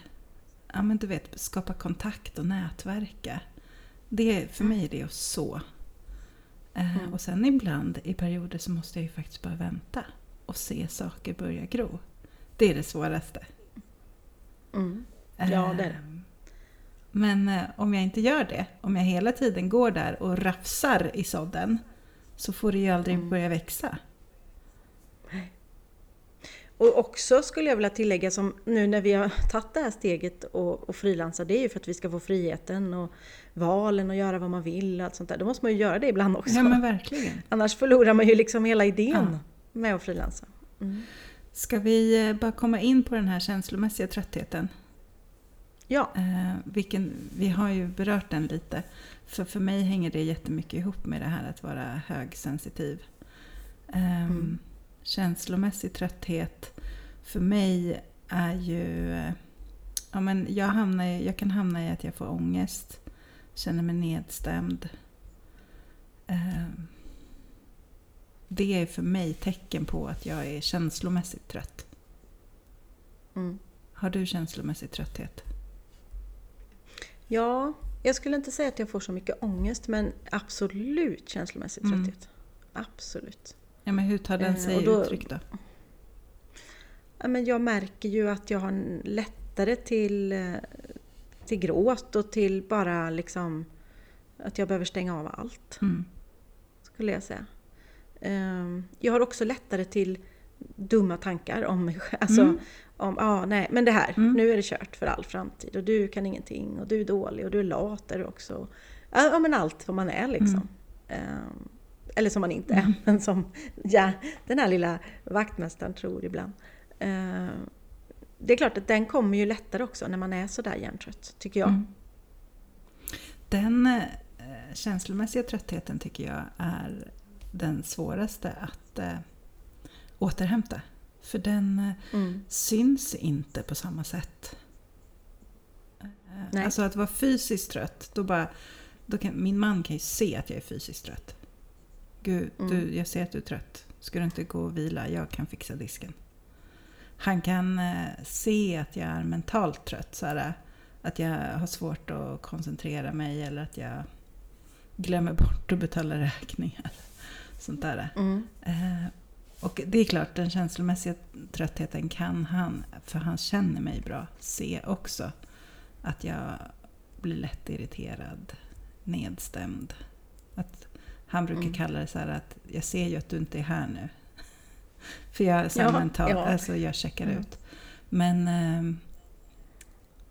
ja men du vet, skapa kontakt och nätverka. Det, för mig är det att så. Eh, Mm. Och sen ibland i perioder så måste jag ju faktiskt bara vänta och se saker börja gro. Det är det svåraste. Mm. Ja, det är det. Men eh, om jag inte gör det, om jag hela tiden går där och rafsar i sådden, så får det ju aldrig Mm. börja växa. Och också skulle jag vilja tillägga som nu när vi har tagit det här steget och, och frilansa, det är ju för att vi ska få friheten och valen och göra vad man vill och allt sånt där. Då måste man ju göra det ibland också. Ja men verkligen. Annars förlorar man ju liksom hela idén Ja. med att frilansa. Mm. Ska vi eh, bara komma in på den här känslomässiga tröttheten? Ja, Eh, vilken, vi har ju berört den lite. För för mig hänger det jättemycket ihop med det här att vara högsensitiv. Ehm, Mm. Känslomässig trötthet för mig är ju... eh, Ja, men jag, hamnar, jag kan hamna i att jag får ångest, känner mig nedstämd. Ehm, det är för mig tecken på att jag är känslomässigt trött. mm. Har du känslomässig trötthet? Ja, jag skulle inte säga att jag får så mycket ångest men absolut känslomässig Mm. trötthet. Absolut. Ja, men hur tar den Eh, sig och då- uttryck då? Ja, men jag märker ju att jag har lättare till, eh, till gråt och till bara liksom att jag behöver stänga av allt. Mm. skulle jag säga. Ehm, Jag har också lättare till dumma tankar om mig själv. Alltså, Mm. Om, ja, nej, men det här, Mm. nu är det kört för all framtid och du kan ingenting och du är dålig och du är lat är du också. Ja, men allt vad man är liksom. Ehm, Eller som man inte är, Mm. men som ja, den här lilla vaktmästaren tror ibland. Ehm, Det är klart att den kommer ju lättare också när man är sådär hjärntrött, tycker jag. Mm. Den eh, känslomässiga tröttheten tycker jag är den svåraste att eh, återhämta. För den eh, Mm. syns inte på samma sätt. Eh, Nej. Alltså att vara fysiskt trött, då bara... Då kan, min man kan ju se att jag är fysiskt trött. Gud, Mm. du, jag ser att du är trött. Ska du inte gå och vila? Jag kan fixa disken. Han kan eh, se att jag är mentalt trött. Så här, att jag har svårt att koncentrera mig eller att jag glömmer bort att betala räkningar. Sånt där. Mm. Och det är klart, den känslomässiga tröttheten kan han, för han känner mig bra, se också. Att jag blir lätt irriterad, nedstämd. Att han brukar Mm. kalla det så här att jag ser ju att du inte är här nu. för jag är Ja, mental, ja. alltså jag checkar Mm. ut. Men, ehm,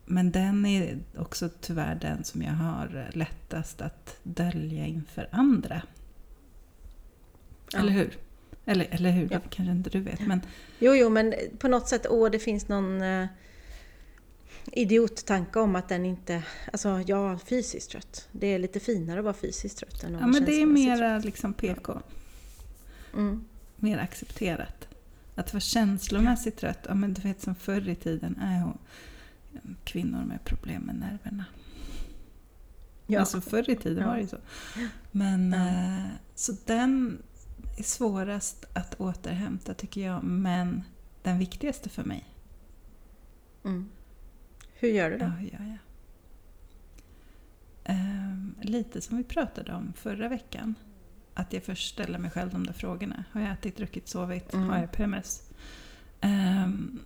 men den är också tyvärr den som jag har lättast att dölja inför andra. Ja. Eller hur? Eller, eller hur, Ja. kanske inte du vet. Men Jo, jo, men på något sätt, åh, det finns någon eh, idiottanke om att den inte... Alltså, jag är fysiskt trött. Det är lite finare att vara fysiskt trött än att Ja, men det är mera liksom PK. Mm. Mer accepterat. Att vara känslomässigt trött, ja men du vet som förr i tiden, är hon kvinnor med problem med nerverna. Ja. Alltså förr i tiden Ja. var det ju så. Men Ja. eh, så den är svårast att återhämta tycker jag, men den viktigaste för mig. Mm. Hur gör du då? Ja, hur gör jag? Ehm, lite som vi pratade om förra veckan. Att jag först ställer mig själv de där frågorna. Har jag ätit, druckit, sovit? Mm. Har jag PMS? Ehm,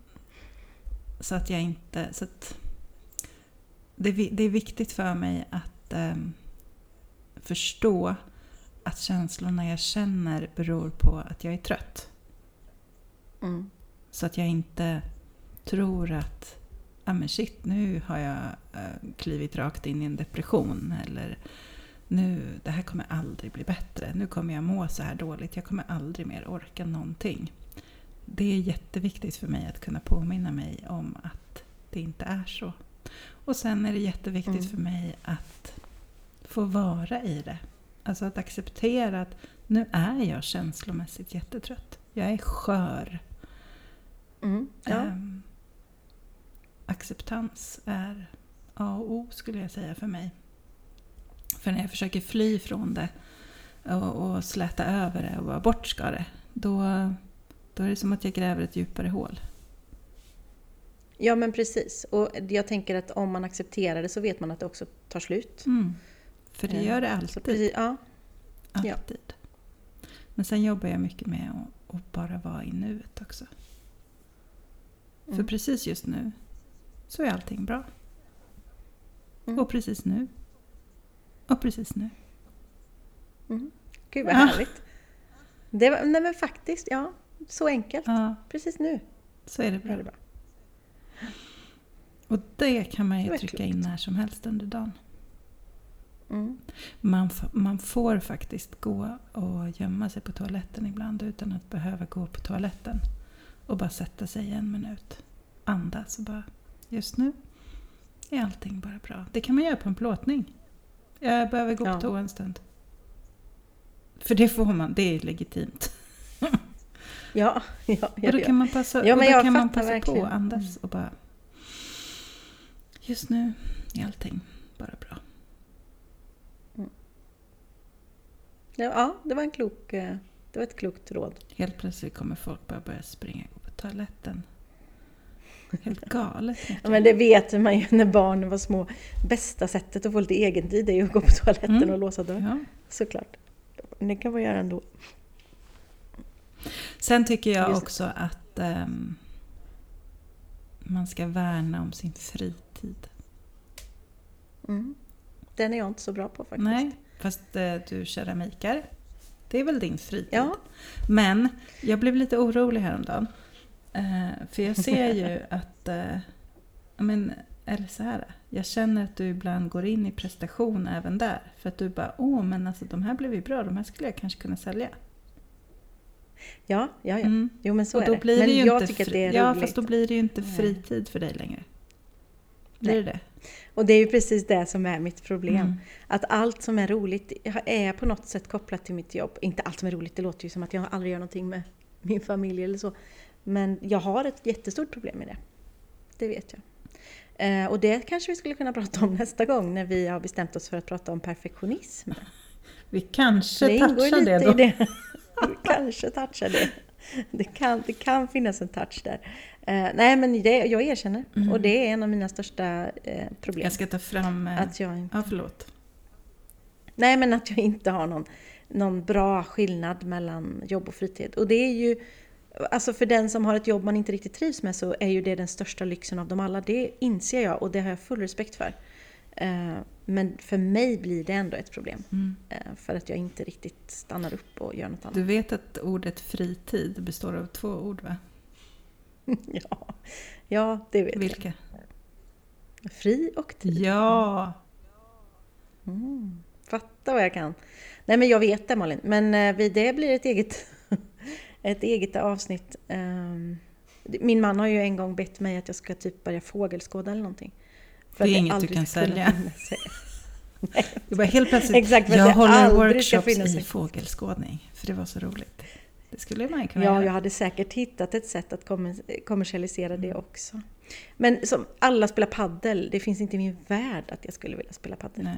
så att jag inte... Så att det, det är viktigt för mig att ehm, förstå att känslorna jag känner beror på att jag är trött. Mm. Så att jag inte tror att ah, men shit, nu har jag eh, klivit rakt in i en depression. Eller nu, det här kommer aldrig bli bättre. Nu kommer jag må så här dåligt. Jag kommer aldrig mer orka någonting. Det är jätteviktigt för mig att kunna påminna mig om att det inte är så. Och sen är det jätteviktigt Mm. för mig att få vara i det. Alltså att acceptera att nu är jag känslomässigt jättetrött. Jag är skör. Mm. Ja. Ehm, acceptans är A och O skulle jag säga för mig. För när jag försöker fly från det och, och släta över det och vara bortska det, då, då är det som att jag gräver ett djupare hål. ja, men precis. Och jag tänker att om man accepterar det så vet man att det också tar slut. Mm. För det gör det alltid. ja. alltid. Men sen jobbar jag mycket med att, att bara vara i nuet också. För Mm. precis just nu så är allting bra. Mm. Och precis nu. Och precis nu. Mm. Gud vad Ja. härligt. Det var, nej men faktiskt, ja. Så enkelt. Ja, Precis nu så är det är bra. det bra. Och det kan man ju trycka klokt. in när som helst under dagen. Mm. Man, man får faktiskt gå och gömma sig på toaletten ibland utan att behöva gå på toaletten. Och bara sätta sig en minut. Andas och bara, just nu är allting bara bra. Det kan man göra på en plåtning. Jag behöver gå Ja. på toa en stund. För det får man, det är legitimt. Ja, ja, ja, och då kan man passa, Ja, men jag kan man passa på att andas och bara... Just nu är allting bara bra. Ja, det var en klok... eh, Det var ett klokt råd. Helt plötsligt kommer folk bara börja springa och gå på toaletten. Helt galet. Ja, men det vet man ju när barnen var små. Bästa sättet att få lite egentid är ju att gå på toaletten Mm. och låsa dörren. Ja. Såklart. Det kan man göra ändå. Sen tycker jag också att ehm, man ska värna om sin fritid. Mm. Den är jag inte så bra på faktiskt. Nej, fast eh, du keramikar. Det är väl din fritid? Ja. Men jag blev lite orolig häromdagen. Eh, för jag ser ju att... Eh, ja, men, eller så här. Jag känner att du ibland går in i prestation även där. För att du bara, åh men alltså de här blev ju bra, de här skulle jag kanske kunna sälja. Ja, ja, ja. Mm. Jo men så Och är då det. blir Men det ju jag inte tycker att fri- det är Ja, roligt. fast då blir det ju inte fritid för dig längre. Blir Nej. det det? Och det är ju precis det som är mitt problem. Mm. Att allt som är roligt är på något sätt kopplat till mitt jobb. Inte allt som är roligt, det låter ju som att jag aldrig gör någonting med min familj eller så. Men jag har ett jättestort problem med det. Det vet jag. Eh, och det kanske vi skulle kunna prata om nästa gång när vi har bestämt oss för att prata om perfektionism. Vi kanske det touchar lite det då. i det. Vi kanske touchar det. Det kan, det kan finnas en touch där. Eh, nej men det, jag erkänner. Mm. Och det är en av mina största eh, problem. Jag ska ta fram... eh, Att jag inte Ja, förlåt. Nej, men att jag inte har någon, någon bra skillnad mellan jobb och fritid. Och det är ju, alltså för den som har ett jobb man inte riktigt trivs med så är ju det den största lyxen av dem alla. Det inser jag och det har jag full respekt för. Eh, Men för mig blir det ändå ett problem. Mm. eh, För att jag inte riktigt stannar upp och gör något annat. Du vet att ordet fritid består av två ord va? Ja, ja det vet Vilka? jag. Fri och tid. Ja! Mm. Fatta vad jag kan. Nej men jag vet det Malin. Men eh, det blir ett eget, ett eget avsnitt. Ehm, Min man har ju en gång bett mig att jag ska typ börja fågelskåda eller någonting. För Det är inget du kan sälja. sig. Det var helt plötsligt, Exakt, jag håller workshops i fågelskådning. För det var så roligt. Det skulle man kunna Ja, göra. jag hade säkert hittat ett sätt att kommer- kommersialisera det också. Men som alla spelar paddel, det finns inte i min värld att jag skulle vilja spela paddel.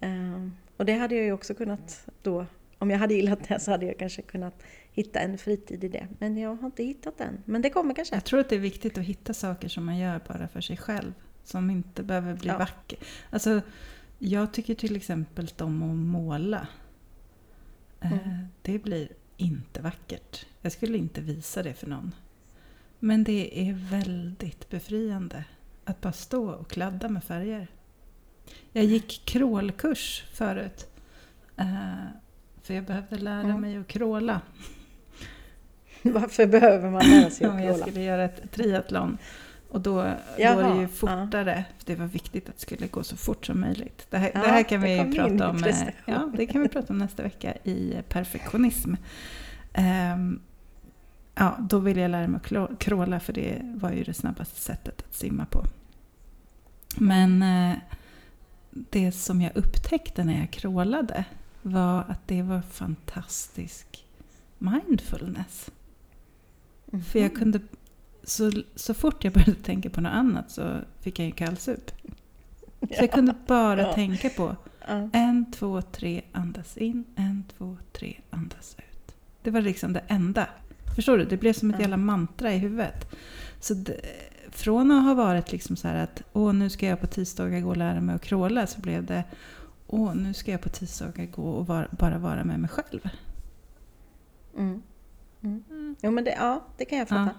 Ehm, och det hade jag ju också kunnat då, om jag hade gillat det så hade jag kanske kunnat hitta en fritid i det. Men jag har inte hittat den. Men det kommer kanske. Jag tror att det är viktigt att hitta saker som man gör bara för sig själv. Som inte behöver bli Ja. vacker. Alltså, jag tycker till exempel om att måla. Eh, Mm. Det blir inte vackert. Jag skulle inte visa det för någon. Men det är väldigt befriande att bara stå och kladda med färger. Jag gick krålkurs förut. eh, För jag behövde lära Mm. mig att kråla. Varför behöver man lära sig Om att jag kråla? skulle göra ett triathlon. Och då, Jaha, det ju ja. fortare. För det var viktigt att det skulle gå så fort som möjligt. Det här, Ja, det här kan det vi prata om. eh. Ja, det kan vi prata om nästa vecka i perfektionism. Ehm, ja, då ville jag lära mig att kråla för det var ju det snabbaste sättet att simma på. Men eh, det som jag upptäckte när jag crawlade var att det var fantastisk mindfulness. Mm. För jag kunde, så, så fort jag började tänka på något annat så fick jag ju kallsup. Så jag kunde bara Ja. tänka på Ja. en, två, tre, andas in, en, två, tre, andas ut. Det var liksom det enda. Förstår du? Det blev som ett jävla mantra i huvudet. Så det, från att ha varit liksom så här att åh, nu ska jag på tisdagar gå och lära mig att crawla så blev det åh, nu ska jag på tisdagar gå och var, bara vara med mig själv. Mm. Mm. Jo, men det, ja, det kan jag fatta.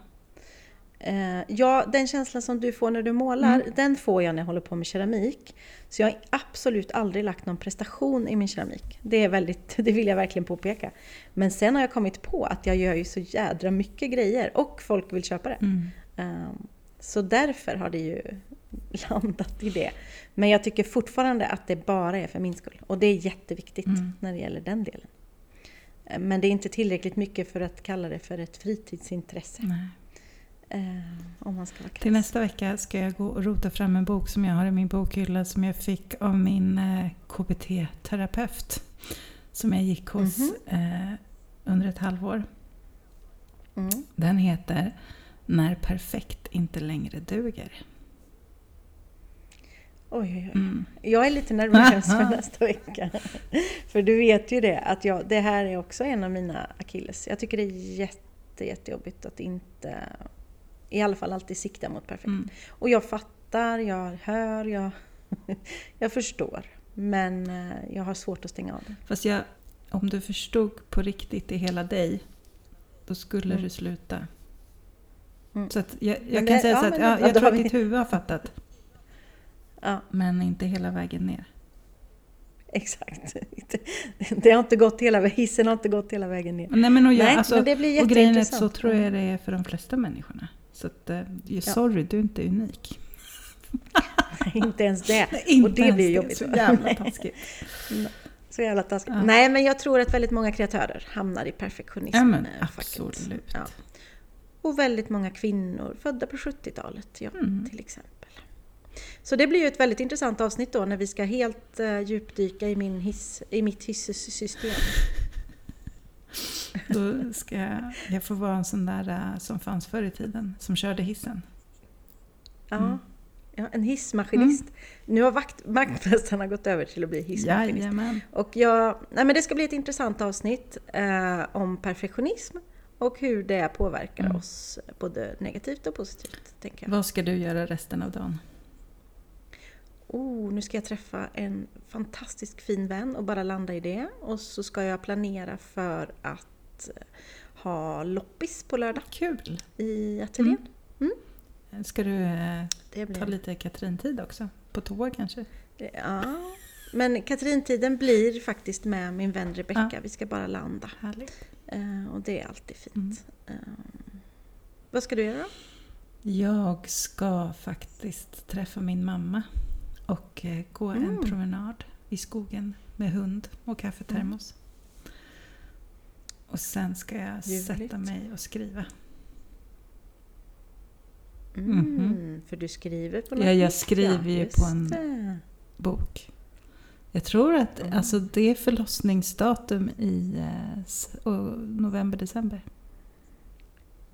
Eh, ja, den känslan som du får när du målar, Mm. den får jag när jag håller på med keramik. Så jag har absolut aldrig lagt någon prestation i min keramik. Det, är väldigt, det vill jag verkligen påpeka. Men sen har jag kommit på att jag gör ju så jädra mycket grejer och folk vill köpa det. Mm. Ehm, Så därför har det ju landat i det. Men jag tycker fortfarande att det bara är för min skull. Och det är jätteviktigt Mm. när det gäller den delen. Eh, Men det är inte tillräckligt mycket för att kalla det för ett fritidsintresse. Nej. Eh, om man ska vara Till nästa vecka ska jag gå och rota fram en bok som jag har i min bokhylla som jag fick av min eh, KBT-terapeut. Som jag gick hos Mhm. eh, under ett halvår. Mm. Den heter När perfekt inte längre duger. Oj, oj, oj. Mm. Jag är lite nervös för nästa vecka. För du vet ju det, att jag, det här är också en av mina akilles. Jag tycker det är jätte, jättejobbigt att inte, i alla fall alltid sikta mot perfekt. Mm. Och jag fattar, jag hör, jag, jag förstår. Men eh, jag har svårt att stänga av det. Fast jag, om du förstod på riktigt i hela dig, då skulle Mm. du sluta. Mm. Så jag, jag kan det- säga ja, så att ja, jag tror att vi- ditt huvud har fattat, Ja, men inte hela vägen ner. exakt. Det har inte gått hela vägen, hissen har inte gått hela vägen ner. Nej, men och jag, Nej, alltså, men det blir och grejen är att så tror jag det är för de flesta människorna. Så att, eh, sorry, du är inte unik. inte ens det. Inte och det blir jobbigt. Så jävla taskigt. Så jävla taskigt. Ja. Nej, men jag tror att väldigt många kreatörer hamnar i perfektionism. Ja, eh, absolut. Ja. Och väldigt många kvinnor födda på 70-talet, ja, Mm. till exempel. Så det blir ju ett väldigt intressant avsnitt då när vi ska helt uh, djupdyka i, min hiss, i mitt hissystem. Då ska jag, jag få vara en sån där eh, som fanns förr i tiden, som körde hissen. Ja, Mm. ja, en hissmaskinist. Nu har vakt, vaktmästarna gått över till att bli hissmaskinist. Jajamän. Och jag, nej men det ska bli ett intressant avsnitt eh, om perfektionism och hur det påverkar Mm. oss både negativt och positivt. Tänker jag. Vad ska du göra resten av dagen? Oh, nu ska jag träffa en fantastisk fin vän och bara landa i det. Och så ska jag planera för att eh, ha loppis på lördag Kul! i ateljén. Ska du eh, blir ta lite Katrin-tid också? På toa kanske? Ja, men Katrintiden blir faktiskt med min vän Rebecca. Ja. Vi ska bara landa. Härligt. Eh, och det är alltid fint. Mm. Eh, vad ska du göra då? Jag ska faktiskt träffa min mamma och eh, gå en Mm. promenad i skogen med hund och kaffetermos. Och sen ska jag Ljuvligt. sätta mig och skriva. Mm, Mhm. För du skriver på något Ja, jag skriver ju på en- det. Bok. Jag tror att Mm. alltså, det är förlossningsdatum i eh, och november-december.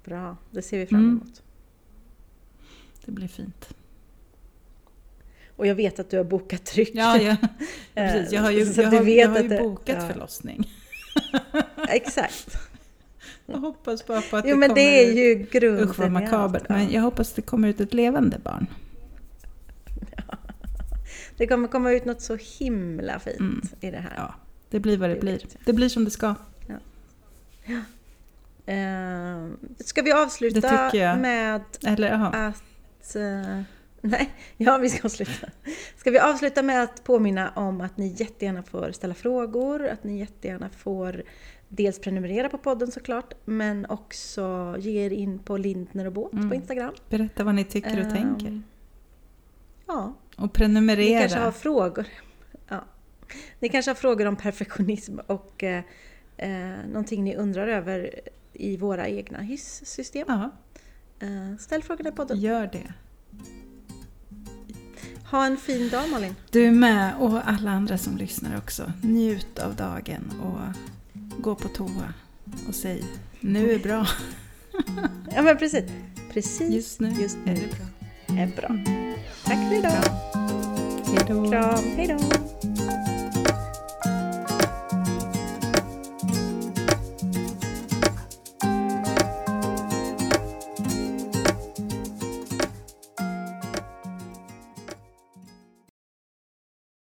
Bra, det ser vi fram Mm. emot. Det blir fint. Och jag vet att du har bokat tryck. Ja, ja. precis. Jag har ju, jag har, jag har ju det- bokat ja. förlossning. Exakt. Jag hoppas bara på att Jo det men kommer det är ut- ju grunden Usch vad makabert. Ja. Men jag hoppas det kommer ut ett levande barn. Det kommer komma ut något så himla fint Mm. i det här. Ja, det blir vad det, Det blir. Det blir som det ska. Eh, ska vi avsluta med Eller att... eh, nej, ja vi ska avsluta. Ska vi avsluta med att påminna om att ni jättegärna får ställa frågor, att ni jättegärna får dels prenumerera på podden såklart, men också ge er in på Lindner och Båt Mm. på Instagram. Berätta vad ni tycker och Ehm, tänker. Ja, Och ni prenumerera. kanske har frågor. Ja. Ni kanske har frågor om perfektionism och eh, eh, någonting ni undrar över i våra egna hissystem. Ja, Eh, ställ frågorna i podden. gör det. Ha en fin dag Malin. Du med och alla andra som lyssnar också. Njut av dagen och gå på toa och säg nu är bra. Ja men precis. Precis Just nu just nu är det bra. är bra. Tack för idag. Hej då. Kram. Hej då.